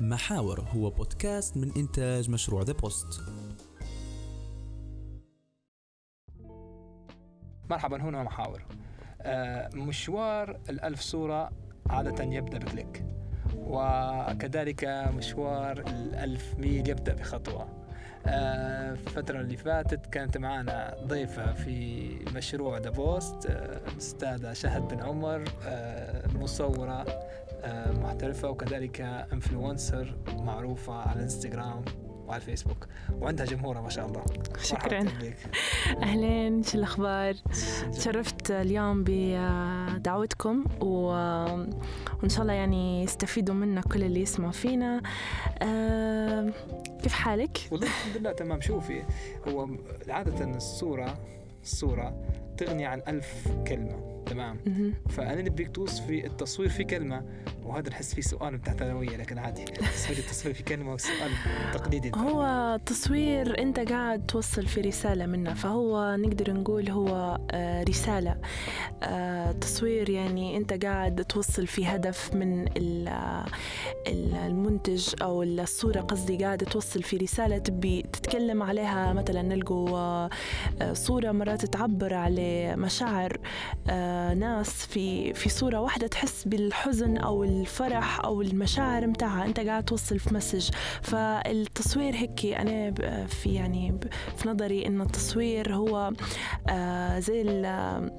محاور هو بودكاست من إنتاج مشروع The Post مرحبا هنا محاور. آه، مشوار الألف صورة عادة يبدأ ب click وكذلك مشوار الألف ميل يبدأ بخطوة. آه، الفترة اللي فاتت كانت معنا ضيفة في مشروع The Post الأستاذة شهد بن عمر آه، مصورة آه، محترفة وكذلك انفلونسر معروفة على الانستغرام وعلى الفيسبوك وعندها جمهورها ما شاء الله. شكرا. اهلين شو الأخبار؟ تشرفت اليوم بدعوتكم و... وإن شاء الله يعني يستفيدوا منا كل اللي يسمعوا فينا. أه... كيف حالك؟ والله الحمد لله تمام. شوفي هو عادة الصورة الصورة تغني عن ألف كلمة. تمام. فأنا نبيك توصفي التصوير في كلمة وهذا نحس فيه سؤال بتاع ثانوية لكن عادي. تصوير التصوير في كلمة وسؤال تقليدي. هو تصوير أنت قاعد توصل في رسالة منه فهو نقدر نقول هو آه، رسالة. آه، تصوير يعني أنت قاعد توصل في هدف من ال- ال- المنتج أو الصورة قصدي قاعدة توصل في رسالة تبي تتكلم عليها مثلا نلقوا آه، صورة مرات تعبر على مشاعر ناس في في صورة واحدة تحس بالحزن أو الفرح أو المشاعر متاعها. أنت قاعد توصل في مسج. فالتصوير هيك أنا في يعني في نظري إن التصوير هو آه، زي ال-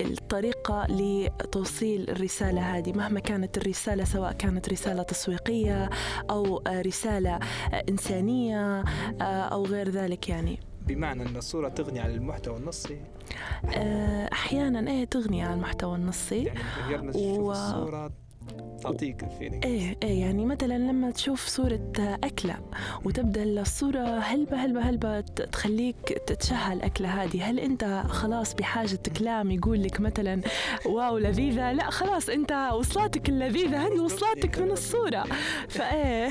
الطريقة لتوصيل الرسالة هذه. مهما كانت الرسالة سواء كانت رسالة تسويقية أو آه، رسالة آه، إنسانية أو غير ذلك يعني. بمعنى أن الصورة تغني عن المحتوى النصي. آه، أحيانا إيه تغني عن المحتوى النصي. يعني تشوف و- الصورة؟ تعطيك ال feeling. إيه إيه يعني مثلا لما تشوف صورة أكلة وتبدأ الصورة هلبة هلبة هلبة تخليك تتشهى الأكلة هذه. هل أنت خلاص بحاجة كلام يقول لك مثلا wow لذيذة لا خلاص أنت وصلاتك اللذيذة هذه وصلاتك من الصورة؟ فإيه.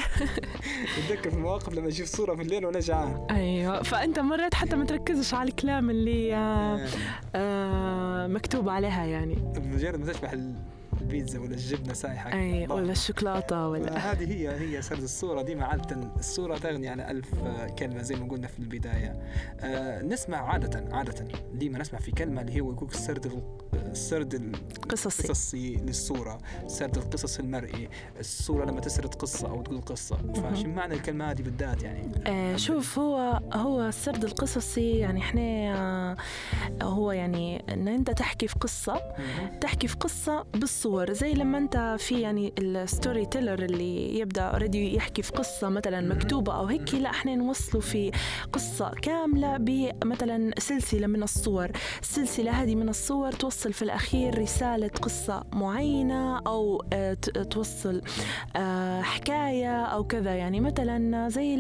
بتذكر في مواقف لما أشوف صورة في الليل وأنا جعان. أيوه. فأنت مرات حتى ما تركزش على الكلام اللي آه آه مكتوب عليها يعني. مجرد ما تشبح البيتزا ولا الجبنة سايحة. أي. ولا الشوكولاتة ولا هذه هي هي سرد الصورة. دي عادة الصورة تغني عن ألف آه، كلمة زي ما قلنا في البداية. آه نسمع عادة عادة ديما نسمع في كلمة اللي هو يقول السرد ال- السرد قصصي. القصصي للصورة. سرد القصص المرئي. الصورة لما تسرد قصة أو تقول قصة. فشو معنى الكلمة هذه بالذات يعني. آه شوف هو هو السرد القصصي يعني إحنا آه هو يعني إن أنت تحكي في قصة. تحكي في قصة بالصور زي لما أنت في يعني ال story teller اللي يبدأ already يحكي في قصة مثلا مكتوبة أو هيك لا إحنا نوصله في قصة كاملة بمثلا سلسلة من الصور. السلسلة هذه من الصور توصل في الأخير رسالة قصة معينة أو آه، توصل آه، حكاية أو كذا. يعني مثلا زي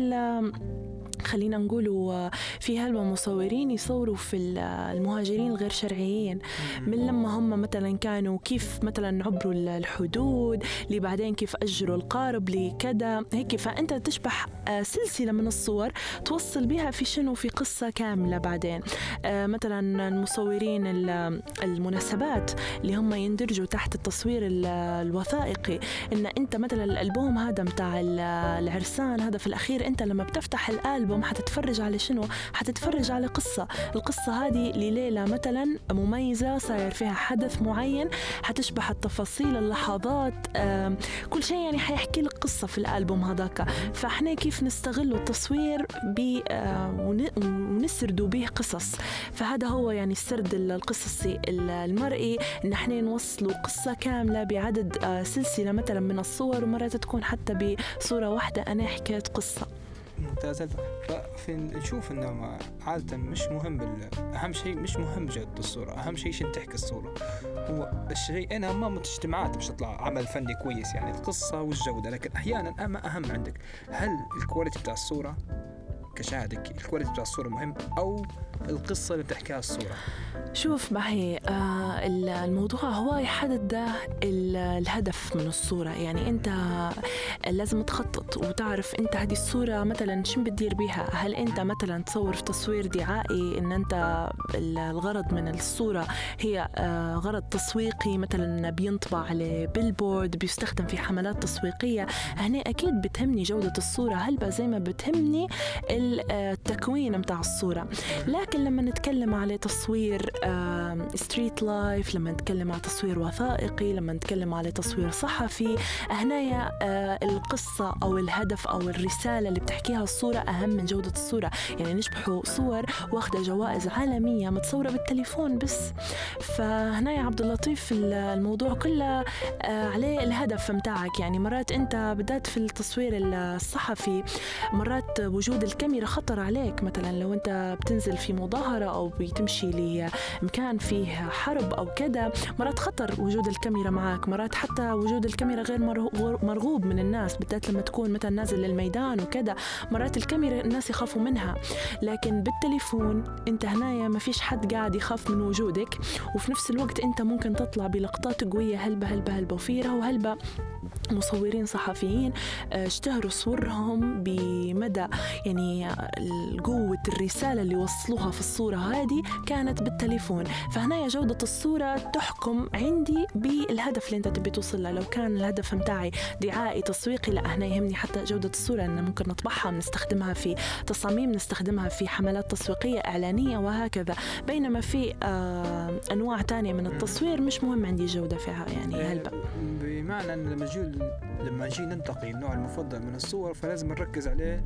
خلينا نقولوا في هلبة مصورين يصوروا في ال- المهاجرين الغير شرعيين. من لما هم مثلا كانوا كيف مثلا عبروا ال- الحدود اللي بعدين كيف أجروا القارب لكذا هيك. فأنت تشبح آه، سلسلة من الصور توصل بها في شنو؟ في قصة كاملة بعدين. آه، مثلا المصورين ال- المناسبات اللي هم يندرجوا تحت التصوير ال- الوثائقي. إن أنت مثلا الألبوم هذا متاع ال- العرسان هذا في الأخير أنت لما بتفتح الألبوم حتتفرج على شنو؟ حتتفرج على قصة. القصة هذه لليله مثلا مميزة صاير فيها حدث معين حتشبح التفاصيل اللحظات كل شيء يعني حيحكي لك قصة في الألبوم هذاك. فإحنا كيف نستغل التصوير ب ون- ونسردوا به قصص. فهذا هو يعني السرد القصصي المرئي. ان إحنا نوصلوا قصة كاملة بعدد آه، سلسلة مثلا من الصور ومرات تكون حتى بصورة واحدة. أنا حكيت قصة. ممتاز ففي نشوف إنه عادة مش مهم بال... أهم شيء مش مهم جودة الصورة أهم شيء شنو تحكي الصورة. هو الشيء أنا ما مجتمعات مش تطلع عمل فني كويس يعني القصة والجودة لكن أحيانا أما أهم عندك. هل ال quality بتاع الصورة كشاهد ال quality بتاع الصورة مهم أو القصة اللي بتحكيها الصورة؟ شوف معي آه الموضوع هو يحدد الهدف من الصورة. يعني أنت لازم تخطط وتعرف أنت هذه الصورة مثلا شو بتدير بها هل أنت مثلا تصور في تصوير دعائي أن أنت الغرض من الصورة هي آه غرض تسويقي؟ مثلا بينطبع على billboard بيستخدم في حملات تسويقية. هنا أكيد بتهمني جودة الصورة. هلبة زي ما بتهمني التكوين متاع الصورة. لكن لما نتكلم على تصوير street life لما نتكلم على تصوير وثائقي لما نتكلم على تصوير صحفي هنايا آه، القصة أو الهدف أو الرسالة اللي بتحكيها الصورة أهم من جودة الصورة. يعني نشبحوا صور واخدة جوائز عالمية متصورة بالتليفون بس. فهنا يا عبد اللطيف الموضوع كله آه، عليه الهدف متاعك. يعني مرات أنت بدأت في التصوير الصحفي مرات وجود الكاميرا خطر عليك. مثلا لو أنت بتنزل في مظاهرة أو بتمشي لمكان فيه حرب أو كذا مرات خطر وجود الكاميرا معك مرات حتى وجود الكاميرا غير مرغوب من الناس بالذات لما تكون مثلا نازل للميدان وكذا مرات الكاميرا الناس يخافوا منها. لكن بالتليفون أنت هنايا ما فيش حد قاعد يخاف من وجودك وفي نفس الوقت أنت ممكن تطلع بلقطات قوية هلبة هلبة هلبة وفيرة وهلبة مصورين صحفيين آه، اشتهروا صورهم بمدى يعني قوة الرسالة اللي وصلوها في الصورة هذه كانت بالتليفون. فهنا جودة الصورة تحكم عندي بالهدف اللي انت تبي توصل له. لو كان الهدف متاعي دعائي تسويقي لا هنا يهمني حتى جودة الصورة إن ممكن نطبعها نستخدمها في تصاميم نستخدمها في حملات تسويقية إعلانية وهكذا. بينما في آه أنواع تانية من التصوير مش مهم عندي جودة فيها يعني إيه، هلبا بمعنى أن لما لما نجي ننتقي النوع المفضل من الصور فلازم نركز عليه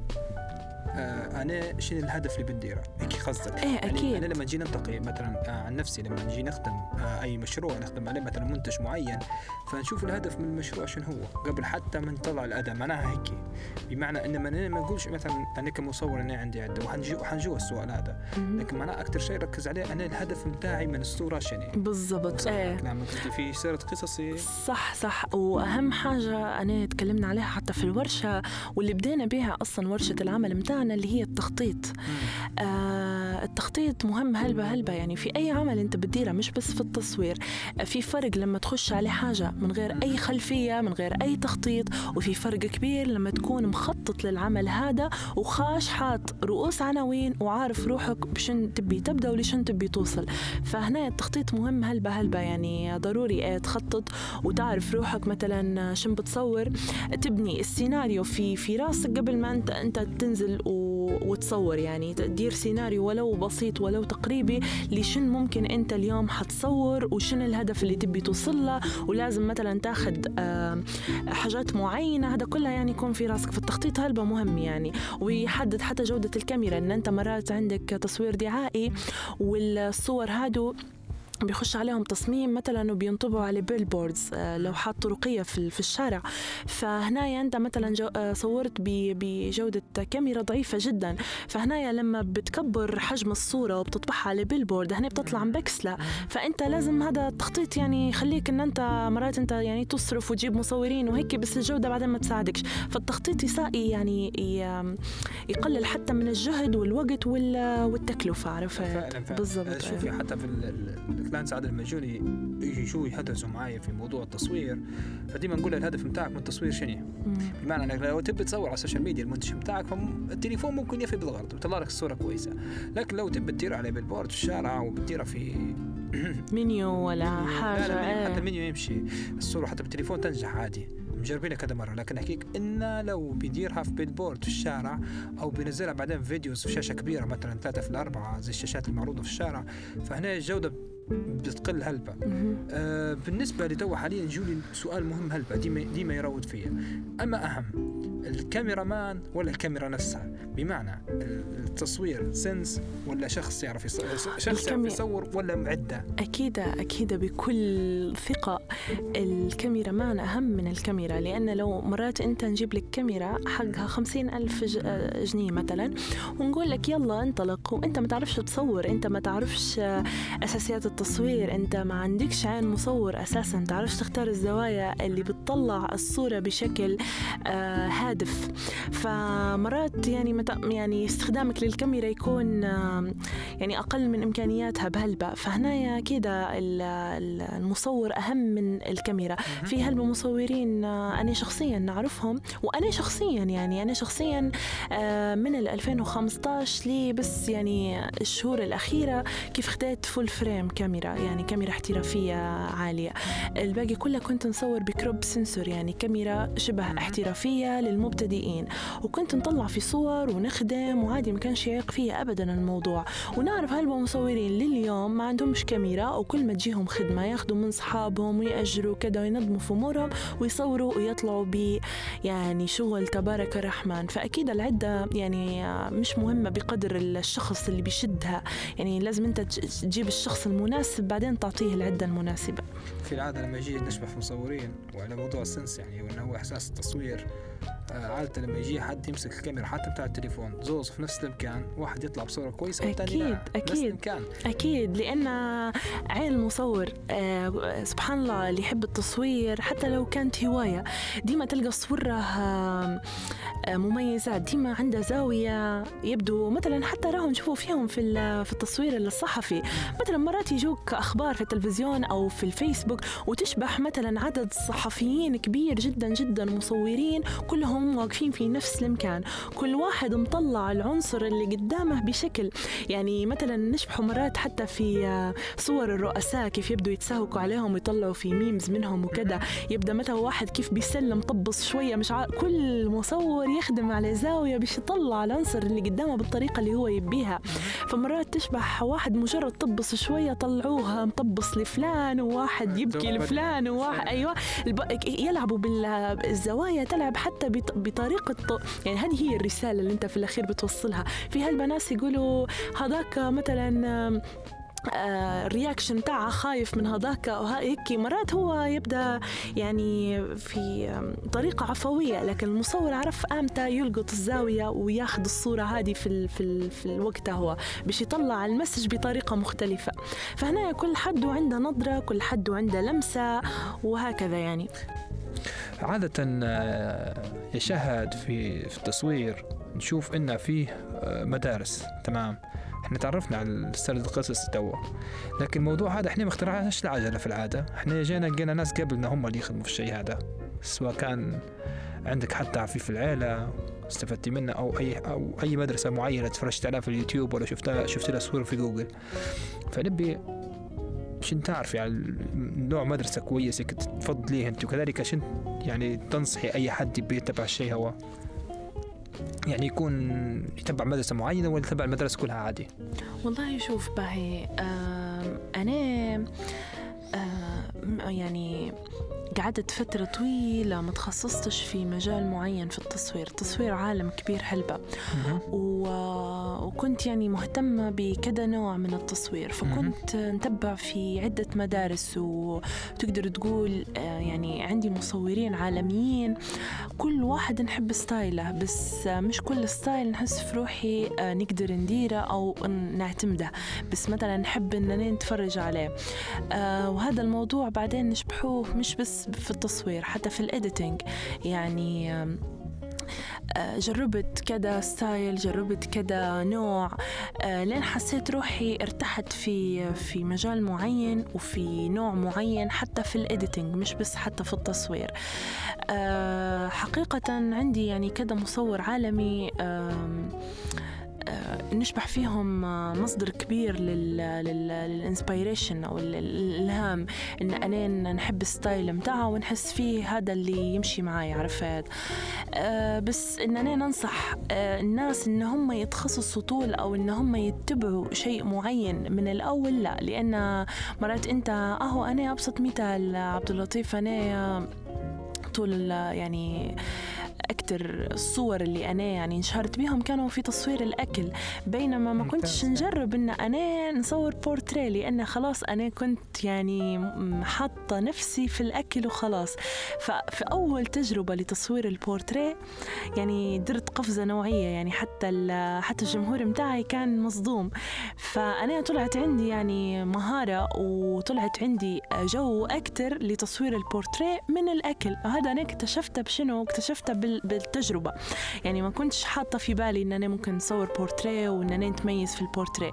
آه أنا شنو الهدف اللي بنديره هيك قصدك. إيه يعني أكيد. أنا لما نجي ننتقي مثلا آه عن نفسي لما نجي نخدم آه أي مشروع نخدم عليه مثلا منتج معين فنشوف الهدف من المشروع شنو هو قبل حتى ما نطلع الأداء. معناها هيك. بمعنى إن ما نقولش مثلا أنا كمصور أنا عندي عدة وحنجي وحنجو السؤال هذا. لكن معناها أكثر شيء ركز عليه أنا الهدف بتاعي من الصورة شنو. بالضبط. إيه. نعم في سيره قصصي. صح صح. وأهم حاجة أنا تكلمنا عليها حتى في الورشة واللي بدينا بها أصلا ورشة العمل متاعنا. اللي هي التخطيط. آه التخطيط مهم هلبة هلبة يعني في أي عمل أنت بتديره مش بس في التصوير في فرق لما تخش على حاجة من غير أي خلفية من غير أي تخطيط وفي فرق كبير لما تكون مخطط للعمل هذا وخاش حاط رؤوس عناوين وعارف روحك بشن تبي تبدأ ولشن تبي توصل. فهنا التخطيط مهم هلبة هلبة يعني ضروري إيه تخطط وتعرف روحك مثلا شن بتصور. تبني السيناريو في في راسك قبل ما انت أنت تنزل وتصور يعني تدير سيناريو ولو بسيط ولو تقريبي لشن ممكن انت اليوم حتصور وشن الهدف اللي تبي توصل له ولازم مثلا تاخذ حاجات معينة. هذا كلها يعني يكون في راسك. فالتخطيط هلبة مهم يعني. ويحدد حتى جودة الكاميرا. إن أنت مرات عندك تصوير دعائي والصور هادو بيخش عليهم تصميم مثلا وبينطبعوا على بيلبوردز آه، لوحات طرقية في, في الشارع. فهنايا أنت مثلا آه، صورت بجودة كاميرا ضعيفة جدا. فهنايا لما بتكبر حجم الصورة وبتطبعها على billboard هنا بتطلع مبكسلة فأنت لازم هذا التخطيط يعني يخليك أن أنت مرات أنت يعني تصرف وتجيب مصورين وهيك بس الجودة بعدين ما تساعدكش. فالتخطيط يساهم يعني يقلل حتى من الجهد والوقت والتكلفة عرفت؟ بالضبط. شوفي حتى في clients عادة لما يجوني يجي شو يحدثوا معي في موضوع التصوير. فديما نقول الهدف بتاعك من التصوير شنو؟ بمعنى أنك لو تبي تصور على السوشيال ميديا المنتج بتاعك فالتليفون ممكن يفي بالغرض ويطلع لك الصورة كويسة. لكن لو تبي تدير على billboard في الشارع وبتديرها في منيو ولا حاجة لا لا حتى المنيو يمشي. الصورة حتى بالتليفون تنجح عادي. مجربينها كذا مرة. لكن أحكيك إنه لو بيديرها في billboard في الشارع أو بينزلها بعدين videos في شاشة كبيرة مثلا ثلاثة في الأربعة زي الشاشات المعروضة في الشارع فهنا الجودة بتقل هلبة. آه بالنسبة لتو حاليا جولي سؤال مهم هلبة. ديما ديما يراود فيا. أما أهم الكاميرا مان ولا الكاميرا نفسها؟ بمعنى التصوير سنس ولا شخص يعرف يصور شخص يعرف يصور ولا معدة؟ أكيد أكيد بكل ثقة الكاميرا مان أهم من الكاميرا لأن لو مرات أنت نجيب لك كاميرا حقها خمسين ألف جنيه مثلا ونقول لك يلا انطلق وأنت ما تعرفش تصور أنت ما تعرفش أساسيات التصوير التصوير انت ما عندكش عين مصور أساسا تعرفش تختار الزوايا اللي بتطلع الصورة بشكل آه هادف. فمرات يعني مت... يعني استخدامك للكاميرا يكون آه يعني أقل من إمكانياتها بهلبة. فهنايا كده المصور أهم من الكاميرا. في هلبة مصورين آه أنا شخصيا نعرفهم وأنا شخصيا يعني أنا شخصيا آه من 2015 لي بس يعني الشهور الأخيرة كيف خديت full frame camera يعني كاميرا احترافية عالية. الباقي كله كنت نصور ب crop sensor يعني كاميرا شبه احترافية للمبتدئين. وكنت نطلع في صور ونخدم وعادي ما كانش يعيق فيها ابدا الموضوع. ونعرف هالمصورين لليوم ما عندهمش كاميرا وكل ما تجيهم خدمة ياخذوا من صحابهم ويأجروا كذا وينظموا في امورهم ويصوروا ويطلعوا ب يعني شغل تبارك الرحمن. فأكيد العدة يعني مش مهمة بقدر الشخص اللي بيشدها. يعني لازم أنت تجيب الشخص المناسب بعدين تعطيه العدة المناسبة. في العادة لما يجي نشبه في مصورين وعلى موضوع السنس يعني وإنه هو إحساس التصوير آه، عادة لما يجي حد يمسك الكاميرا حتى بتاع التليفون زوز في نفس المكان واحد يطلع بصورة كويسة والثاني أكيد لا. أكيد نفس المكان أكيد لأن عين المصور آه سبحان الله اللي يحب التصوير حتى لو كانت هواية ديما تلقى صورة آه مميزات ديما عندها زاوية يبدو مثلا حتى راهم نشوفوا فيهم في في التصوير الصحفي مثلا مرات يجوك أخبار في التلفزيون أو في الفيسبوك وتشبح مثلا عدد صحفيين كبير جدا جدا مصورين كلهم واقفين في نفس المكان. كل واحد مطلع العنصر اللي قدامه بشكل يعني مثلا نشبحوا مرات حتى في صور الرؤساء كيف يبدوا يتساوكوا عليهم ويطلعوا في ميمز منهم وكذا. يبدأ مثلا واحد كيف بيسلم طبص شوية مش عارف كل مصور يخدم على زاوية باش يطلع العنصر اللي قدامه بالطريقة اللي هو يبيها. فمرات تشبح واحد مجرد طبص شوية طلعوها مطبص لفلان وواحد يبكي لفلان وواحد أيوه. يلعبوا بالزوايا تلعب حتى بطريقة يعني هذه هي الرسالة اللي أنت في الأخير بتوصلها. في هالناس يقولوا هذاك مثلا ال reaction آه، تاعها خايف من هذاك هيك. مرات هو يبدأ يعني في طريقة عفوية لكن المصور عرف أمتى يلقط الزاوية وياخذ الصورة هذه في ال في, في الوقت هو باش يطلع ال message بطريقة مختلفة. فهنا كل حد عنده نظرة كل حد عنده لمسة وهكذا يعني. عادة آه، يشهد في في التصوير نشوف إن فيه آه، مدارس. تمام. إحنا تعرفنا على سرد القصص توا. لكن الموضوع هذا إحنا ما اخترعناش العجلة في العادة. إحنا جينا لقينا ناس قبلنا هم اللي يخدموا في الشيء هذا. سواء كان عندك حتى في العيلة استفدتي منه أو اي أو أي مدرسة معينة تفرجت عليها في اليوتيوب ولا شفتها شفت لها صورة في جوجل. فنبي عشان تعرفي يعني نوع مدرسة كويسة تفضليه أنت؟ وكذلك عشان يعني تنصحي أي حد بيتبع الشيء هو؟ يعني يكون يتبع مدرسة معينة ولا يتبع المدرسة كلها عادي؟ والله شوف باهي أنا يعني قعدت فترة طويلة ما تخصصتش في مجال معين في التصوير. التصوير عالم كبير حلبة. و... وكنت يعني مهتمة بكذا نوع من التصوير. فكنت نتبع في عدة مدارس وتقدر تقول آه، يعني عندي مصورين عالميين. كل واحد نحب style ه بس مش كل style نحس في روحي آه، نقدر نديره أو نعتمده. بس مثلا نحب إننا نتفرج عليه. آه، وهذا الموضوع بعدين نشبحوه مش بس في التصوير حتى في ال editing يعني آه، جربت كذا style جربت كذا نوع آه، لين حسيت روحي ارتحت في في مجال معين وفي نوع معين حتى في ال editing مش بس حتى في التصوير. آه، حقيقة عندي يعني كذا مصور عالمي نشبح فيهم آه، مصدر كبير لل inspiration أو الإلهام إن أنا نحب ال style متاعها ونحس فيه هذا اللي يمشي معي عرفت؟ أه بس إن أنا ننصح الناس إن هم يتخصصوا طول أو إن هم يتبعوا شيء معين من الأول لا لأن مرات أنت أهو أنا أبسط مثال عبد اللطيف أنا طول يعني أكتر الصور اللي أنا يعني انشهرت بيهم كانوا في تصوير الأكل. بينما ما كنتش. نجرب إن أنا نصور بورتريه لأن خلاص أنا كنت يعني حاطة نفسي في الأكل وخلاص. ففي أول تجربة لتصوير البورتريه يعني درت قفزة نوعية يعني حتى حتى الجمهور متاعي كان مصدوم. فأنا طلعت عندي يعني مهارة وطلعت عندي جو أكتر لتصوير البورتريه من الأكل. وهذا أنا اكتشفته بشنو؟ اكتشفته بال- بالتجربة. يعني ما كنتش حاطة في بالي إن أنا ممكن نصور بورتريه وإن أنا نتميز في البورتريه.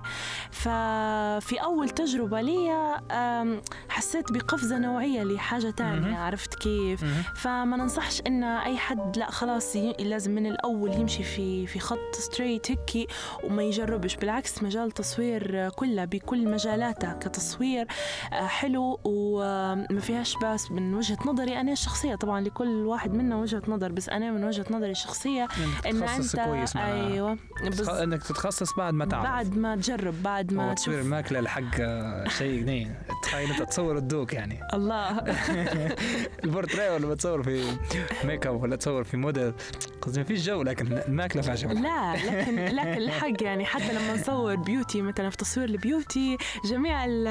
ففي أول تجربة لي أم، حسيت بقفزة نوعية لحاجة تانية. عرفت كيف؟ فما ننصحش إن أي حد لا خلاص لازم من الأول يمشي في في خط straight هيك وما يجربش. بالعكس مجال التصوير كله بكل مجالاته كتصوير آه، حلو وما فيهاش باس من وجهة نظري أنا الشخصية. طبعا لكل واحد منا وجهة نظر بس أنا من وجهة نظري الشخصية إن أنت كويس مع أيوه بس إنك تتخصص بعد ما تعرف. بعد ما تجرب بعد ما هو تصوير تشوف الماكلة الحق آه، شيء جنين تخيل أنت تصور ال dog يعني. الله. البورتريه ولا بتصور في ميك اب ولا تصور في موديل قصدي ما فيش جو لكن الماكلة فيها جو. لا لكن لكن الحق يعني حتى لما نصور beauty مثلا في تصوير ال beauty جميع ال-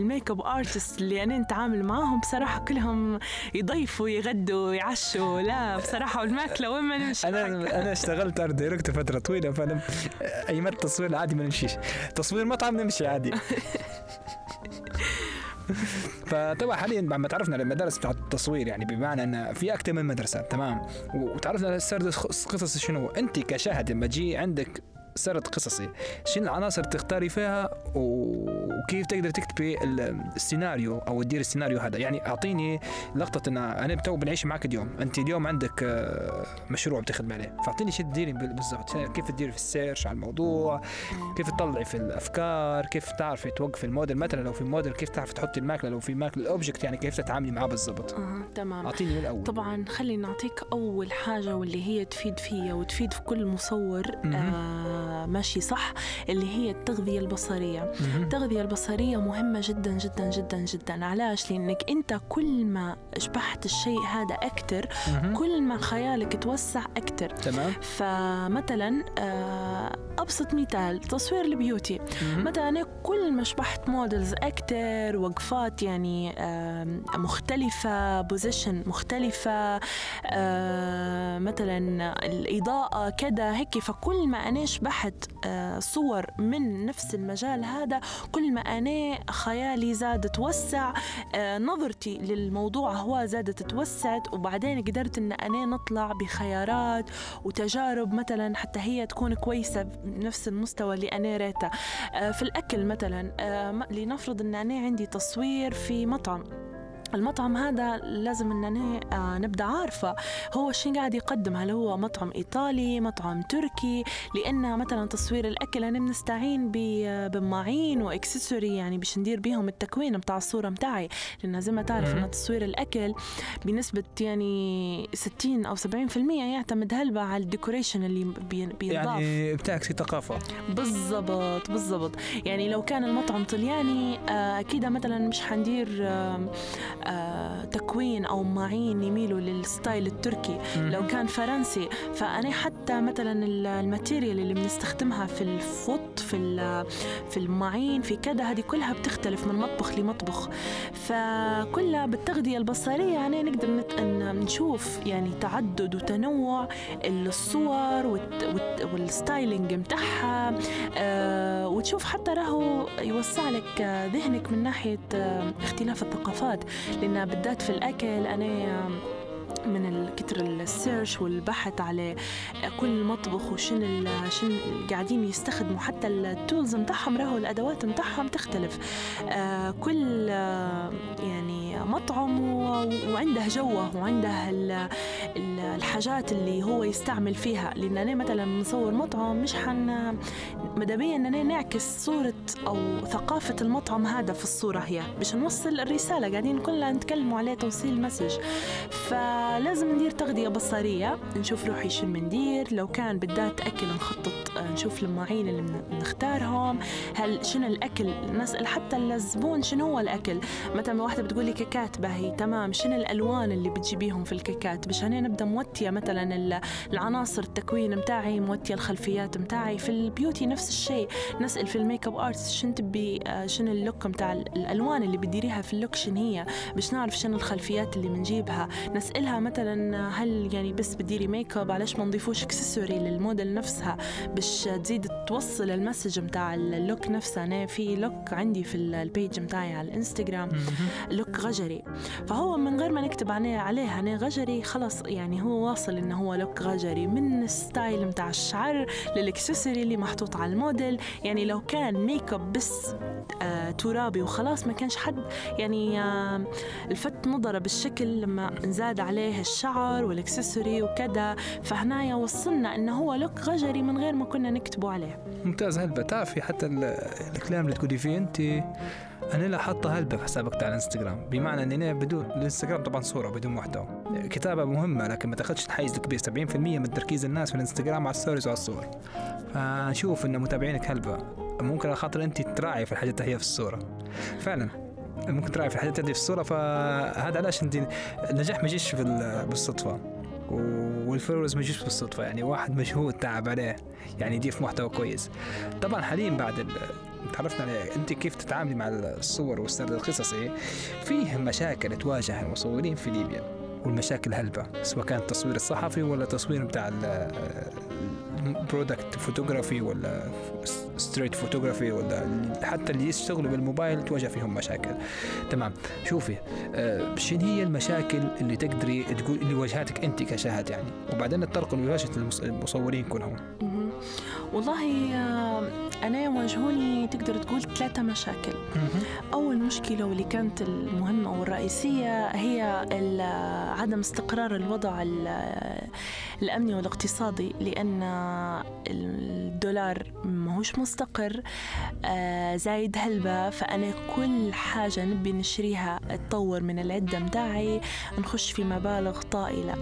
ال makeup artist اللي أنا نتعامل معاهم بصراحة كلهم يضيفوا يغدوا يعشوا لا بصراحة والماكلة وين ما نمشي أنا أنا اشتغلت art director فترة طويلة فأنا ايامات التصوير العادي ما نمشيش. تصوير مطعم نمشي عادي. فطبعا حاليا بعد ما تعرفنا على المدارس بتاعت التصوير يعني بمعنى إن في أكثر من مدرسة تمام؟ وتعرفنا على سرد قصص شنو. أنت كشاهد لما تجي عندك سرد قصصي. شنو العناصر تختاري فيها وكيف تقدر تكتبي ال- السيناريو أو تدير السيناريو هذا؟ يعني أعطيني لقطة إن أنا تو بنعيش معك اليوم. أنت اليوم عندك آه، مشروع بتخدم عليه. فأعطيني شو تديري بال- بالضبط. كيف تديري في ال search على الموضوع؟ كيف تطلعي في الأفكار؟ كيف تعرفي توقفي الموديل؟ مثلا لو في موديل كيف تعرفي تحطي الماكلة؟ لو في ماكلة ال object يعني كيف تتعاملي معاه بالضبط؟ آه، تمام. أعطيني من الأول. طبعا خليني نعطيك أول حاجة واللي هي تفيد فيا وتفيد في كل مصور. آه ماشي صح اللي هي التغذية البصرية. مهم. التغذية البصرية مهمة جدا جدا جدا جدا. علاش؟ لأنك أنت كل ما شبحت الشيء هذا أكتر. كل ما خيالك توسع أكتر. تمام. فمثلا آه، أبسط مثال تصوير ال beauty. مثلا أنا كل ما شبحت models أكتر وقفات يعني مختلفة position مختلفة آه، مثلا الإضاءة كذا هيك. فكل ما أنا شبحت آه، صور من نفس المجال هذا. كل ما أنا خيالي زاد توسع آه، نظرتي للموضوع هو زادت توسعت وبعدين قدرت أن أنا نطلع بخيارات وتجارب مثلا حتى هي تكون كويسة بنفس المستوى اللي أنا ريته. آه، في الأكل مثلا لنفرض أن أنا عندي تصوير في مطعم. المطعم هذا لازم اننا آه نبدأ عارفة. هو شو قاعد يقدم؟ هل هو مطعم إيطالي مطعم تركي؟ لأن مثلا تصوير الأكل أنا بنستعين بماعين و accessory يعني باش ندير بيهم التكوين بتاع الصورة متاعي. لأن زي ما تعرف. إن تصوير الأكل بنسبة يعني 60 أو 70% يعتمد هلبة على ال decoration اللي بي- بينضاف. يعني بتعكسي ثقافة. بالضبط بالضبط. يعني لو كان المطعم طلياني آه، أكيد مثلا مش حندير آه، تكوين أو مواعين يميلوا لل style التركي. لو كان فرنسي فأنا حتى مثلا ال- ال material اللي بنستخدمها في ال food في في المعين في كذا هذه كلها بتختلف من مطبخ لمطبخ. فكلها بالتغذية البصرية يعني نقدر نت- نشوف يعني تعدد وتنوع الصور والت- والت- وال styling متاعها. آه، وتشوف حتى راهو يوسع لك آه، ذهنك من ناحية آه، اختلاف الثقافات. لأن بالذات في الأكل أنا آه، من كتر ال search والبحث على كل مطبخ وشن شن قاعدين يستخدموا. حتى ال tools متاعهم راهو الأدوات متاعهم تختلف. آه كل آه يعني مطعم وعنده جوه وعنده ال- ال- الحاجات اللي هو يستعمل فيها. لأن أنا مثلا نصور مطعم مش حن مداميا اننا نعكس صورة أو ثقافة المطعم هذا في الصورة هي. باش نوصل الرسالة قاعدين كلنا نتكلموا عليه توصيل message فلازم ندير تغذية بصرية نشوف روحي شو بندير لو كان بالذات أكل نخطط آه، نشوف المواعين اللي نختارهم هل شنو الأكل نسأل حتى الزبون شنو هو الأكل؟ مثلا واحدة بتقول لك الكيكات باهي تمام شنو الألوان اللي بتجيبيهم في الكيكات؟ مشان نبدأ موتية مثلا ال- العناصر التكوين متاعي موتية الخلفيات متاعي في ال beauty نفس الشيء نسأل في ال makeup artist شنو تبي آه، شنو ال look متاع ال- الألوان اللي بتديريها في ال look شنو هي؟ باش نعرف شنو الخلفيات اللي بنجيبها نسألها مثلا هل يعني بس بتديري ميك اب علاش ما نضيفوش accessory للموديل نفسها؟ باش تزيد توصل ال message متاع ال look نفسه. أنا في look عندي في ال- ال page متاعي على الانستغرام look غجري. فهو من غير ما نكتب عليه عليه أنا غجري خلص يعني هو واصل إنه هو look غجري. من ال style متاع الشعر لل accessory اللي محطوط على الموديل. يعني لو كان ميك اب بس آه ترابي وخلاص ما كانش حد يعني آه الفت نظره بالشكل لما نزاد عليه الشعر وال accessory وكذا فهنايا وصلنا إنه هو look غجري من غير ما كنا نكتبوا عليه. ممتاز هلبة. تعرفي حتى ال- الكلام اللي تقولي فيه أنت أنا لا حاطة هلبة في حسابك على الإنستغرام. بمعنى إني بدون الإنستغرام طبعا صورة بدون محتوى. كتابة مهمة لكن ما تاخذش الحيز الكبير 70% من تركيز الناس في الإنستغرام على ال stories وعلى الصور. فشوف ان متابعينك هلبة. ممكن على خاطر أنت تراعي في الحاجات هي في الصورة. فعلا. ممكن تراعي في الحاجات اللي في الصورة فهذا علاش انت النجاح ما يجيش بال- بالصدفة. والفلورز ما يجيش بالصدفة يعني واحد مجهود تعب عليه يعني يضيف محتوى كويس. طبعا حاليا بعد تعرفنا عليه أنت كيف تتعاملي مع الصور والسرد القصصي؟ فيه مشاكل تواجه المصورين في ليبيا والمشاكل هلبة سواء كان التصوير الصحفي ولا تصوير بتاع ال product photography ولا street photography ولا حتى اللي يشتغلوا بالموبايل تواجه فيهم مشاكل. تمام. شوفي آه، شنو هي المشاكل اللي تقدري تقول اللي واجهتك أنت كشهد يعني؟ وبعدين نتطرق لواجهه المص- المصورين كلهم. والله آه، أنا يواجهوني تقدر تقول ثلاثة مشاكل. أول مشكلة واللي كانت المهمة والرئيسية هي عدم استقرار الوضع ال- الأمني والاقتصادي لأن الدولار ماهوش مستقر آه، زايد هلبة. فأنا كل حاجة نبي نشريها تطور من العدة متاعي نخش في مبالغ طائلة.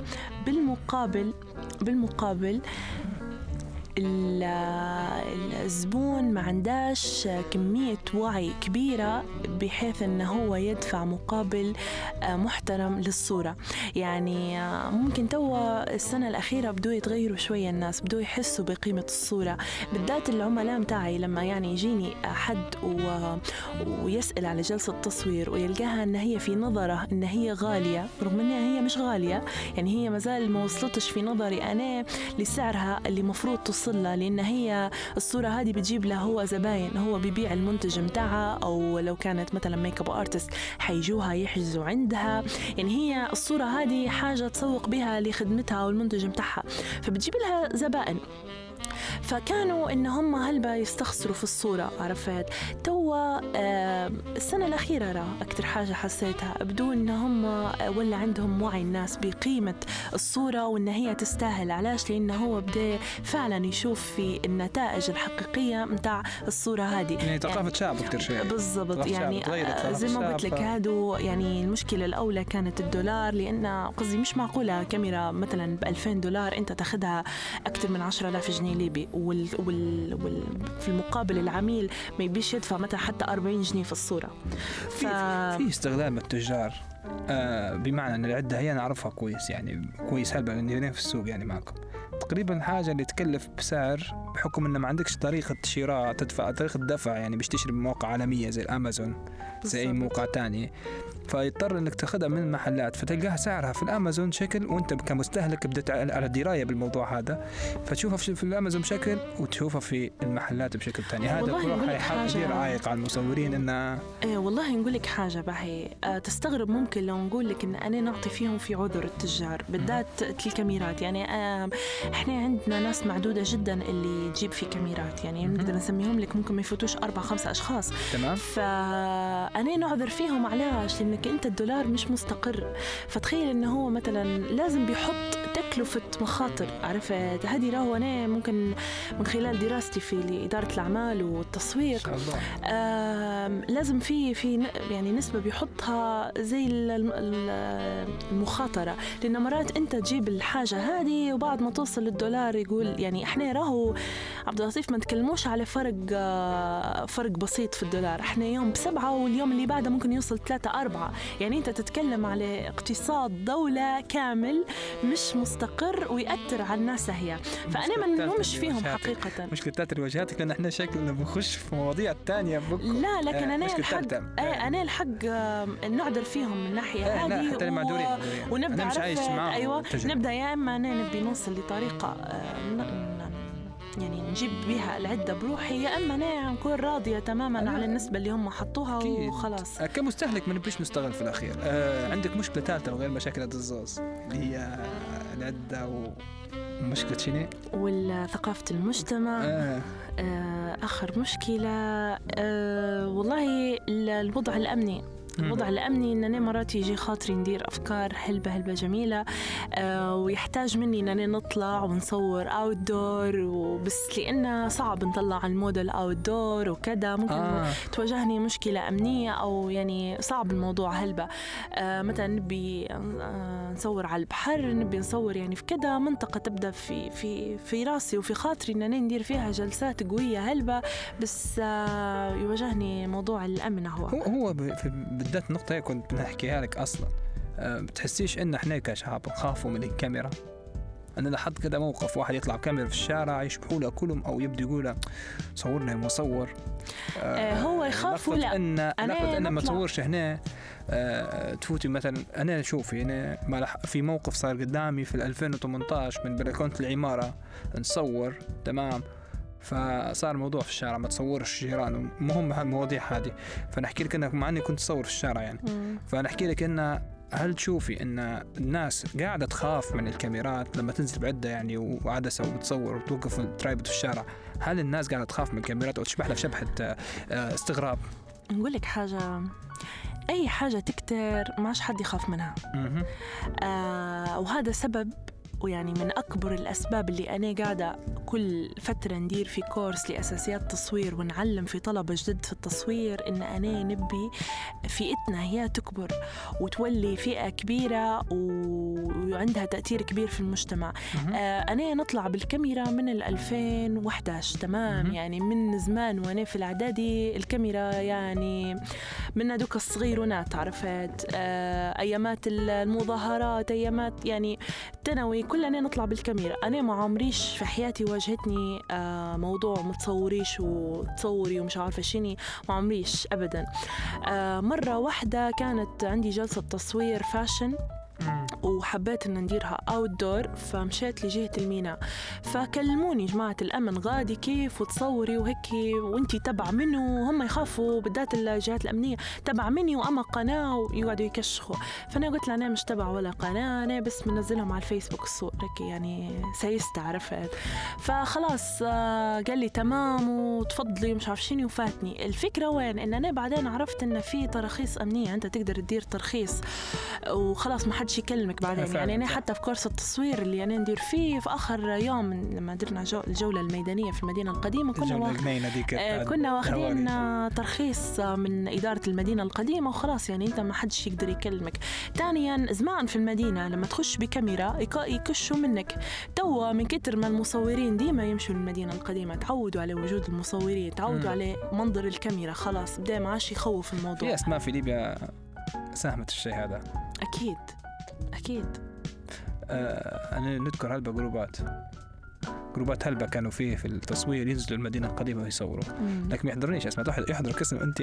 بالمقابل بالمقابل ال- الزبون ما عنداش كمية وعي كبيرة بحيث أنه هو يدفع مقابل آه، محترم للصورة. يعني آه، ممكن توا السنة الأخيرة بدو يتغيروا شوية الناس بدو يحسوا بقيمة الصورة. بالذات العملاء متاعي لما يعني يجيني حد و... ويسأل على جلسة تصوير ويلقاها أن هي في نظرة أن هي غالية رغم أنها هي مش غالية يعني هي مازال ما وصلتش في نظري أنا لسعرها اللي مفروض توصل لها لأن هي الصورة هذه بتجيب له هو زباين هو بيبيع المنتج متاعها أو لو كانت مثلا makeup artist حيجوها يحجزوا عندها. يعني هي الصورة هذه حاجة تسوق بها لخدمتها أو المنتج متاعها. فبتجيب لها زبائن. فكانوا إن هم هلبا يستخسروا في الصورة عرفت؟ توا آه، السنة الأخيرة راه أكثر حاجة حسيتها بدون إن هم آه، ولا عندهم وعي الناس بقيمة الصورة وإن هي تستاهل. علاش؟ لأنه هو بدأ فعلا يشوف في النتائج الحقيقية متاع الصورة هذه. يعني ثقافه شعب أكثر شيء. بالضبط. ثقافة يعني آه، زي ما قلت لك هادو يعني المشكلة الأولى كانت الدولار لأن قصدي مش معقولة كاميرا مثلا ب 2000 دولار أنت تاخذها أكثر من 10000 جنيه. ليبي وال, وال, وال في المقابل العميل ما يبيش يدفع مثلا حتى 40 جنيه في الصورة. ف... في من التجار آه بمعنى إن العدة هي نعرفها كويس يعني كويس هلبة لاني في السوق يعني معكم تقريبا الحاجة اللي تكلف بسعر بحكم إنه ما عندكش طريقة شراء تدفع طريقة دفع يعني باش تشتري بمواقع عالمية زي الأمازون زي اي. موقع تاني. فيضطر إنك تاخذها من المحلات فتلقاها سعرها في الأمازون شكل وأنت كمستهلك بدأت على درايه بالموضوع هذا. فتشوفها في الأمازون بشكل وتشوفها في المحلات بشكل ثاني. هذا والله كله حيحط عائق على المصورين انه إيه والله نقول لك حاجة باهي. أه تستغرب ممكن لو نقول لك إن أنا نعطي فيهم في عذر التجار بالذات الكاميرات. يعني آه إحنا عندنا ناس معدودة جدا اللي تجيب في كاميرات. يعني. نقدر نسميهم لك ممكن ما يفوتوش أربع خمسة أشخاص. تمام. فأنا نعذر فيهم علاش؟ لأنك أنت الدولار مش مستقر. فتخيل إنه هو مثلا لازم بيحط تكلفة مخاطر عرفت؟ هذه راهو أنا ممكن من خلال دراستي في إدارة الأعمال والتصوير شاء الله. لازم في في يعني نسبة بيحطها زي ال- ال- المخاطرة. لأن مرات أنت تجيب الحاجة هذه وبعد ما توصل للدولار يقول يعني إحنا راهو عبد اللطيف ما نتكلموش على فرق آه، فرق بسيط في الدولار. إحنا يوم بسبعة واليوم اللي بعده ممكن يوصل ثلاثة أربعة. يعني أنت تتكلم على اقتصاد دولة كامل مش مستقر ويأثر على الناس هي فأنا ما نلومش فيهم. حقيقة مشكلة تاتي وجهاتك لأن إحنا شكلنا بنخش في مواضيع تانية بك لا لكن آه، مشكلة الحق. آه آه. أنا الحق آه، نعذر فيهم من الناحية آه، هذه حتى المعذورين معذورين. ونبدأ أنا مش عايش معاهم التجربة. نبدأ يا إما أنا نبي نوصل لطريقة آه، يعني نجيب بها العدة بروحي يا إما أنا نكون راضية تماما أنا- على النسبة اللي هم حطوها أكيد. وخلاص آه، كمستهلك ما نبيش نستغل في الأخير آه عندك مشكلة ثالثة وغير مشاكل الزاز اللي هي العدة ومشكلة شنو؟ وثقافه المجتمع آه. آه، آخر مشكلة آه، والله ال- الوضع الأمني الوضع الأمني إن أنا مرات يجي خاطري ندير أفكار هلبة هلبة جميلة آه ويحتاج مني إن أنا نطلع ونصور outdoor وبس لأنه صعب نطلع الموديل outdoor وكذا. ممكن آه. تواجهني مشكلة أمنية أو يعني صعب الموضوع هلبة آه مثلا نبي آه نصور على البحر نبي نصور يعني في كذا منطقة تبدأ في في في راسي وفي خاطري إن أنا ندير فيها جلسات قوية هلبة بس آه يواجهني موضوع الأمن هو. هو هو بالذات النقطة هي كنت بنحكيها لك أصلا. آه، بتحسيش إن إحنا كشعب نخافوا من الكاميرا؟ أنا لاحظت كده موقف واحد يطلع بكاميرا في الشارع يشبحوا له كلهم أو يبدو يقول صورنا مصور. آه، هو يخاف لفظ ولا؟ ان أنا إن ما. تصورش هنا آه، تفوتي مثلا. أنا شوفي أنا ما في موقف صار قدامي في 2018 من بلكونه العمارة. نصور تمام. فصار موضوع في الشارع ما تصورش جيران. مهم هالمواضيع هذه. فنحكي لك إنك مع إني كنت اصور في الشارع يعني. فنحكي لك إن هل تشوفي إن الناس قاعدة تخاف من الكاميرات لما تنزل بعدة يعني وعدسه وتصور وتوقف الترايبود في الشارع؟ هل الناس قاعدة تخاف من الكاميرات أو تشبح لها شبحه آه، آه، استغراب؟ نقول لك حاجة. أي حاجة تكتر ما عادش حد يخاف منها. آه وهذا سبب ويعني من أكبر الأسباب اللي أنا قاعدة كل فترة ندير في كورس لأساسيات تصوير ونعلم في طلبة جدد في التصوير إن أنا نبي فئتنا هي تكبر وتولي فئة كبيرة وعندها تأثير كبير في المجتمع. آه أنا نطلع بالكاميرا من ال 2011 تمام. يعني من زمان وأنا في الإعدادي الكاميرا يعني من دوك الصغيرونات عرفت آه أيامات المظاهرات أيامات يعني الثانوي كلنا نطلع بالكاميرا. أنا ما عمريش في حياتي واجهتني آه موضوع متصوريش وتصوري ومش عارفة شيني. ما عمريش أبدا. آه مرة واحدة كانت عندي جلسة تصوير فاشن. وحبيت إن نديرها outdoor فمشيت لجهة الميناء. فكلموني جماعة الأمن غادي كيف؟ وتصوري وهيك وإنتي تبع منو؟ هم يخافوا بالذات الجهات الأمنية. تبع منو وأما قناة ويقعدوا يكشخوا. فأنا قلت له أنا مش تبع ولا قناة أنا بس منزلهم على الفيسبوك الصور. هيك يعني سيست عرفت؟ فخلاص آه، قال لي تمام وتفضلي ومش عارف شنو وفاتني. الفكرة وين؟ إن أنا بعدين عرفت إن في تراخيص أمنية. أنت تقدر تدير ترخيص. وخلاص ما حدش يكلمك بعدين. يعني صح. حتى في كورس التصوير اللي أنا ندير فيه في آخر يوم لما درنا جو الجولة الميدانية في المدينة القديمة كنا واخ... آه، كنا واخدين ترخيص من إدارة المدينة القديمة وخلاص يعني أنت ما حدش يقدر يكلمك. ثانيا زمان في المدينة لما تخش بكاميرا يك- يكشوا منك. توا من كتر ما المصورين ديما يمشوا للمدينة القديمة تعودوا على وجود المصورين تعودوا. على منظر الكاميرا خلاص بدأ ما عادش يخوف الموضوع. في اسماء في ليبيا ساهمت الشيء هذا. أكيد. أكيد. آه أنا نذكر هلبة جروبات هلبة كانوا فيه في التصوير ينزلوا المدينة القديمة ويصوروا. مم. لكن ما يحضرنيش اسماء واحد يحضرك اسم أنت.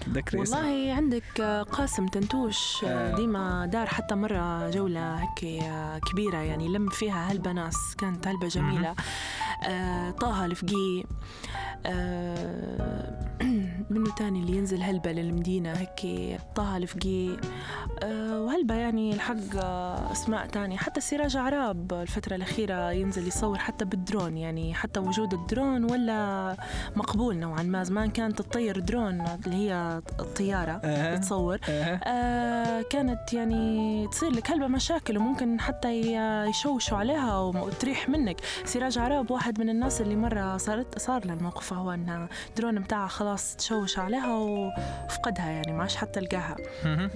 تذكري والله عندك آه، قاسم تنتوش آه، آه. ديما دار حتى مرة جولة هيك آه، كبيرة يعني لم فيها هلبة ناس كانت هلبة جميلة. آه طه الفقي آه منه تاني اللي ينزل هلبة للمدينة هيك طه الفقي. آه وهلبة يعني الحق أسماء تانية. حتى سراج عراب الفترة الأخيرة ينزل يصور حتى بالدرون يعني حتى وجود الدرون ولا مقبول نوعا ما زمان كانت تطير درون اللي هي الطيارة أها. تصور أها. آه كانت يعني تصير لك هلبة مشاكل وممكن حتى يشوشوا عليها وتريح منك سراج عراب واحد من الناس اللي مرة صارت صار له الموقف هو انها درون بتاعها خلاص تشوش عليها وفقدها يعني ما عادش حتى لقاها.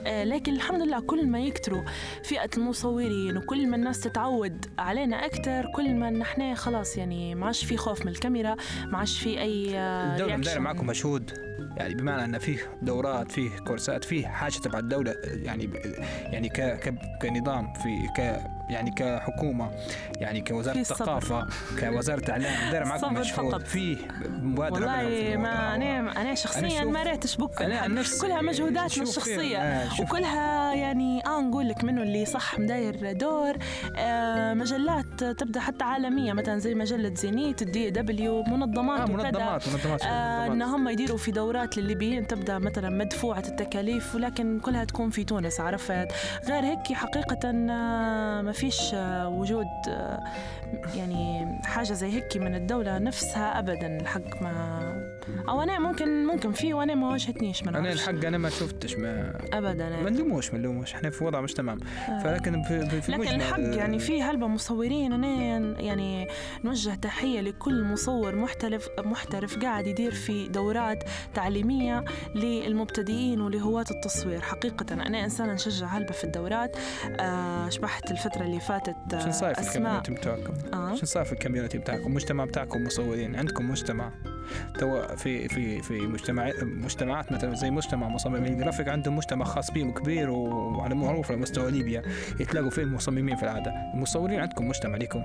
آه لكن الحمد لله كل ما يكتروا فئة المصورين وكل ما الناس تتعود علينا أكثر كل ما نحن خلاص يعني ما عادش في خوف من الكاميرا ما عادش في أي آه، reaction. معكم مشهود يعني بمعنى أن فيه دورات فيه كورسات فيه حاجة تبع الدولة يعني يعني ك ك كنظام في ك يعني كحكومة يعني كوزارة. الثقافة كوزارة اعلام دايره معكم صبر مشهود فقط. فيه مبادرة والله. ما أنا أنا شخصيا ما ريتش بك كلها مجهوداتنا شوف وكلها يعني آه نقول لك منه اللي صح مداير دور آه مجلات تبدأ حتى عالمية مثلا زي مجلة زينيت الدي دبليو منظمات آه وكذا منظمات منظمات, آه ان منظمات. هم يديروا في دورات للليبيين تبدأ مثلا مدفوعة التكاليف ولكن كلها تكون في تونس عرفت؟ غير هيك حقيقة آه ما فيش آه وجود آه يعني حاجة زي هيك من الدولة نفسها ابدا الحق ما أو أنا ممكن ممكن في وأنا ما واجهتنيش ما أنا. الحق أنا ما شفتش ما ابدا ما نلوموش ما نلوموش إحنا في وضع مش تمام آه. فلكن في, في, في لكن الحق يعني في هلبة مصورين أنا يعني نوجه تحية لكل مصور محترف محترف قاعد يدير في دورات تعليمية للمبتدئين ولهواة التصوير حقيقة أنا إنسانة نشجع هلبة في الدورات آه شبحت الفترة اللي فاتت آه، شو صاير في ال community بتاعكم؟ آه. شو صار في ال community بتاعكم؟ المجتمع بتاعكم مصورين، عندكم مجتمع تو في في في مجتمع مجتمعات مثلا زي مجتمع مصممين. الجرافيك عندهم مجتمع خاص بهم كبير وعلى معروف على مستوى ليبيا. يتلاقوا فيه المصممين في العادة، المصورين عندكم مجتمع لكم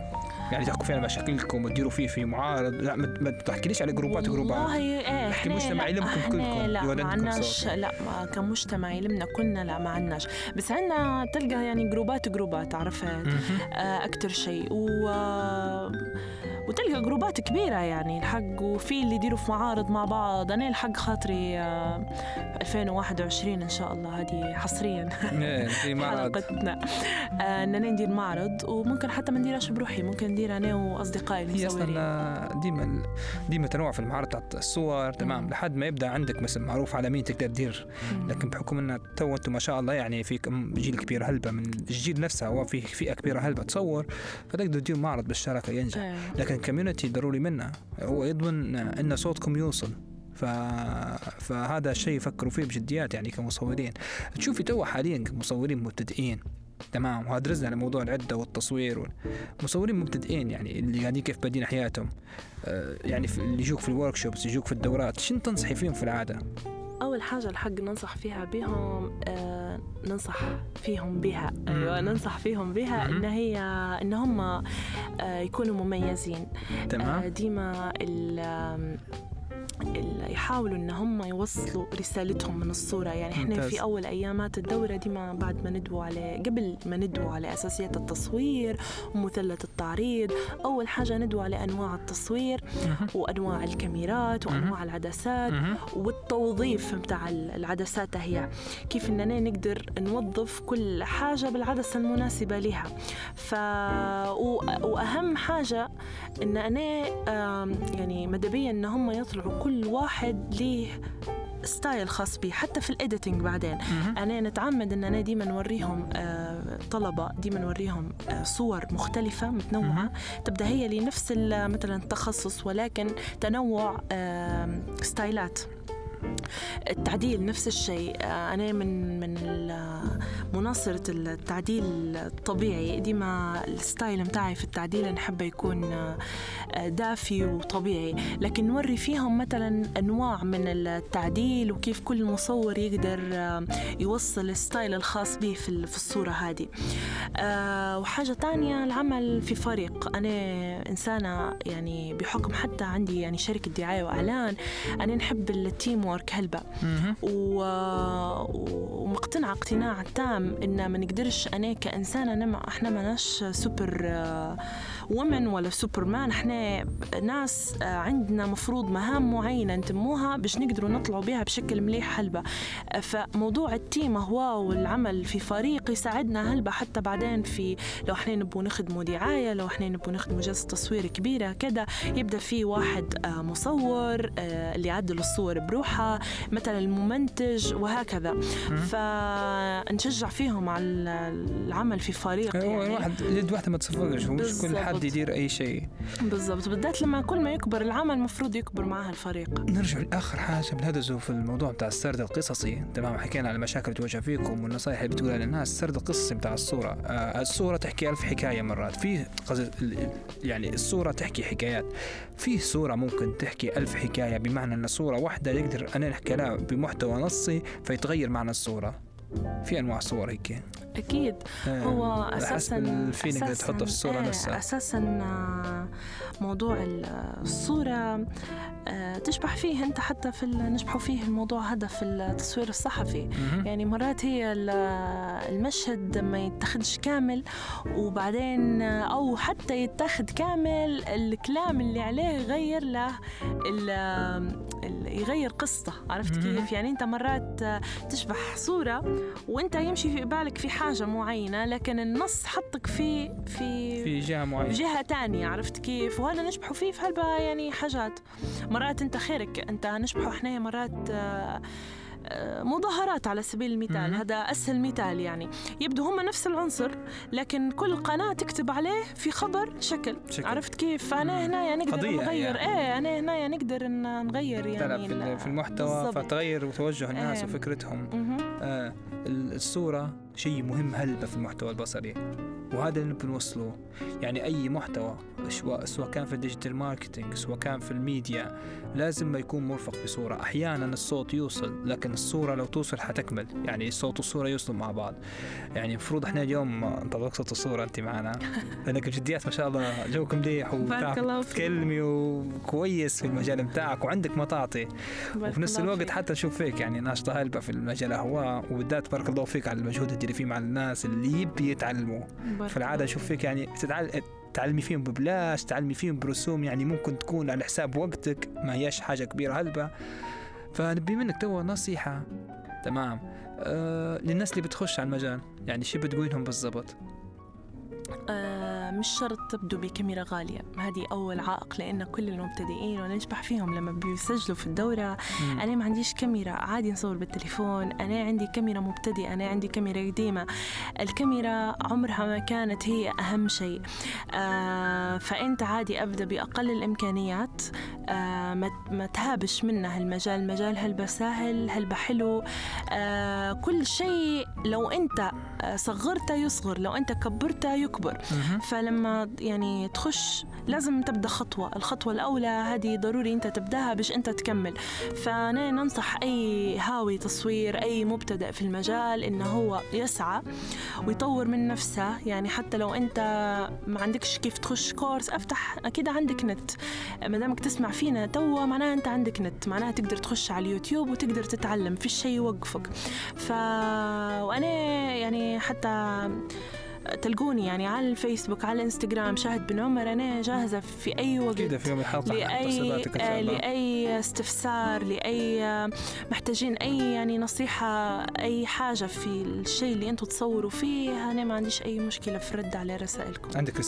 يعني تحكوا فيه على مشاكلكم وتديروا فيه في معارض، لا ما تحكيليش على جروبات جروبات. والله إيه مجتمع يلمكم كلكم، لا ما عندناش. لا كمجتمع يلمنا كلنا لا ما عندناش. بس عندنا تلقى يعني جروبات جروبات عرفت. آه، أكتر شيء. و وتلقى جروبات كبيرة يعني الحق وفي اللي يديروا في معارض مع بعض. أنا الحق خاطري آه، 2021 إن شاء الله هذه حصريا. إيه، في معرض. حلقتنا آه، إننا ندير معرض وممكن حتى ما نديرهاش بروحي ممكن ندير أنا وأصدقائي المصورين. ديما ديما تنوع في المعارض تاع الصور تمام. لحد ما يبدأ عندك مثلا معروف عالميا تقدر تدير. لكن بحكم إن تو أنتم ما شاء الله يعني في جيل كبير هلبة من الجيل نفسه هو فئه كبيرة هلبة تصور فتقدر تدير معرض بالشراكة ينجح. إيه. لكن community ضروري منه هو يضمن إن صوتكم يوصل. ف... فهذا الشيء يفكروا فيه بجديات يعني كمصورين. تشوفي تو حاليا مصورين مبتدئين. تمام؟ وهذا رزنا على موضوع العدة والتصوير وال- مصورين مبتدئين يعني اللي قاعدين كيف بادين حياتهم. آه، يعني اللي يجوك في الورك يجوك في الدورات. شنو تنصحي فيهم في العادة؟ أول حاجة الحق ننصح فيها بهم آه ننصح فيهم بها أيوة ننصح فيهم بها. إن هي إن هم آه يكونوا مميزين آه تمام؟ ديما آم، ال- يحاولوا إن هم يوصلوا رسالتهم من الصورة يعني إحنا. في أول أيامات الدورة ديما بعد ما ندووا على قبل ما ندووا على أساسيات التصوير ومثلث التعريض أول حاجة ندووا على أنواع التصوير. وأنواع الكاميرات وأنواع العدسات. والتوظيف متاع العدسات هي كيف إننا نقدر نوظف كل حاجة بالعدسة المناسبة لها ف. وأهم حاجة إن أنا يعني مدبيا إن هم يطلعوا كل واحد ليه style خاص به حتى في ال editing بعدين. أنا نتعمد إن أنا ديما نوريهم آه، طلبة ديما نوريهم آه، صور مختلفة متنوعة. تبدأ هي لنفس مثلا التخصص ولكن تنوع ستايلات التعديل نفس الشيء. آه، أنا من من مناصرة التعديل الطبيعي. ديما ال style متاعي في التعديل. نحب يكون آه، دافي وطبيعي. لكن نوري فيهم مثلا أنواع من التعديل وكيف كل مصور يقدر آه، يوصل ال style الخاص به في ال- في الصورة هذه. وحاجة تانية العمل في فريق. أنا إنسانة يعني بحكم حتى عندي يعني شركة دعاية وإعلان أنا نحب ال teamwork هلبة. و... ومقتنعة اقتناع تام إن ما نقدرش أنا كإنسانة أنا ما إحنا ماناش سوبر آه، woman ولا سوبرمان إحنا ناس آه، عندنا مفروض مهام معينة نتموها باش نقدروا نطلعوا بها بشكل مليح هلبة آه، فموضوع التيم هو والعمل في فريق يساعدنا هلبة حتى بعدين في لو إحنا نبغوا نخدموا دعاية لو إحنا نبغوا نخدموا جلسة تصوير كبيرة كذا يبدأ في واحد آه، مصور اللي يعدل الصور بروحها مثلا الممنتج وهكذا. فنشجع فيهم على العمل في فريق يعني. واحد يد واحدة ما تصفقش ومش كل حد بالضبط. يدير أي شيء. بالضبط. بالذات لما كل ما يكبر العمل المفروض يكبر معها الفريق. نرجع لآخر حاجة. بنهدزه في الموضوع بتاع السرد القصصي. تمام حكينا على المشاكل اللي تواجه فيكم والنصائح اللي بتقولها للناس. السرد القصصي بتاع الصورة. آه الصورة تحكي ألف حكاية مرات. في يعني الصورة تحكي حكايات. في صورة ممكن تحكي ألف حكاية بمعنى إن صورة واحدة يقدر أنا نحكي لها بمحتوى نصي فيتغير معنى الصورة. في أنواع صور هيك. أكيد. آه، هو أساسا الفيلينج اللي تحطه في الصورة إيه، نفسها. أساسا آه، موضوع ال- الصورة آه، تشبح فيه أنت حتى في نشبحوا فيه الموضوع هذا في التصوير الصحفي. يعني مرات هي ال- المشهد ما يتخدش كامل وبعدين أو حتى يتاخد كامل الكلام اللي عليه يغير له ال- يغير قصته عرفت. كيف؟ يعني أنت مرات تشبح صورة وأنت يمشي في بالك في حاجة معينة لكن النص حطك في في في جهة معينة. بجهة تانية عرفت كيف؟ وهذا نشبحوا فيه في هلبة يعني حاجات. مرات أنت خيرك أنت نشبحوا إحنا مرات آه، مظاهرات على سبيل المثال. هذا أسهل مثال يعني يبدو هم نفس العنصر لكن كل قناة تكتب عليه في خبر شكل, شكل. عرفت كيف فأنا. هنا يعني نقدر نغير يعني. إيه أنا هنا يعني نقدر نغير يعني في ال- ال- في المحتوى بالضبط. فتغير توجه الناس إيه. وفكرتهم. آه ال- الصورة شيء مهم هلبة في المحتوى البصري وهذا اللي بنوصله يعني أي محتوى سواء سواء كان في ال digital marketing سواء كان في الميديا لازم ما يكون مرفق بصورة. أحيانا الصوت يوصل لكن الصورة لو توصل حتكمل. يعني الصوت والصورة يوصلوا مع بعض. يعني المفروض إحنا اليوم انت قصة الصورة أنت معنا. لأنك بجديات ما شاء الله جوكم مليح وبتعرف تتكلمي وكويس في المجال بتاعك وعندك مطاطي. بارك وفي نفس الوقت. حتى نشوف فيك يعني ناشطة هلبة في المجال هو وبالذات بارك الله فيك على المجهود اللي فيه مع الناس اللي يبي يتعلموا في العادة الله نشوف فيك. يعني تتعل... تعلمي فيهم ببلاش تعلمي فيهم برسوم يعني ممكن تكون على حساب وقتك ما هياش حاجة كبيرة هلبة. فنبي منك تو نصيحة. تمام. آه للناس اللي بتخش على المجال يعني شو بتقول لهم بالضبط؟ آه، مش شرط تبدو بكاميرا غالية. هذه أول عائق لأن كل المبتدئين ونشبح فيهم؟ لما بيسجلوا في الدورة مم. أنا ما عنديش كاميرا. عادي نصور بالتليفون. أنا عندي كاميرا مبتدئة. أنا عندي كاميرا قديمة. الكاميرا عمرها ما كانت هي أهم شيء. آه فأنت عادي أبدأ بأقل الإمكانيات. آه ما تهابش منها المجال المجال هلبة سهل هلبة حلو آه كل شيء لو أنت آه، صغرته يصغر. لو أنت كبرته يكبر. مهم. فلما يعني تخش لازم تبدأ خطوة. الخطوة الأولى هذه ضروري أنت تبدأها باش أنت تكمل. فأنا ننصح أي هاوي تصوير أي مبتدئ في المجال إنه هو يسعى ويطور من نفسه. يعني حتى لو أنت ما عندكش كيف تخش كورس أفتح أكيد عندك نت. ما دامك تسمع فينا توا معناها أنت عندك نت. معناها تقدر تخش على اليوتيوب وتقدر تتعلم. في شيء يوقفك. ف وأنا يعني حتى تلقوني يعني على الفيسبوك على الإنستغرام شاهد بن عمر أنا جاهزة في أي وقت. أكيد في يوم شاء الله. لأي استفسار لأي محتاجين أي يعني نصيحة أي حاجة في الشيء اللي أنتم تصوروا فيه أنا ما عنديش أي مشكلة في الرد على رسائلكم. عندك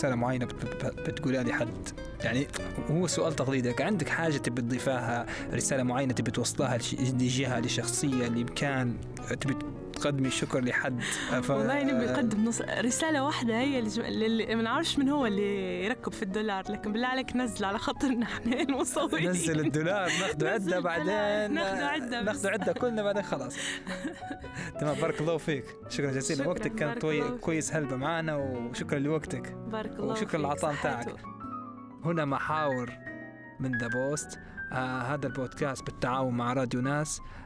بت- بت- بتقولها لحد يعني هو سؤال تقليدي عندك حاجة تبي تضيفها رسالة معينة تبي توصلها لش- لجهة لشخصية لإمكان تبي تقدمي شكر لحد. ف... والله نبي نقدم نص... رسالة واحدة هي اللي, ما نعرفش من هو اللي يركب في الدولار لكن بالله عليك نزل على خاطرنا إحنا المصورين. نزل الدولار ناخذ عدة بعدين. ناخذ عدة بس. ناخذ عدة كلنا بعدين خلاص. تمام بارك الله فيك. شكرا جزيلا. شكراً، وقتك كان. كويس هلبة معنا وشكرا لوقتك. بارك الله وشكراً للعطاء. بتاعك. هنا محاور من ذا بوست آه هذا البودكاست بالتعاون مع راديو ناس. آه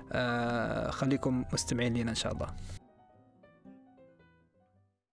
خليكم مستمعين لنا إن شاء الله.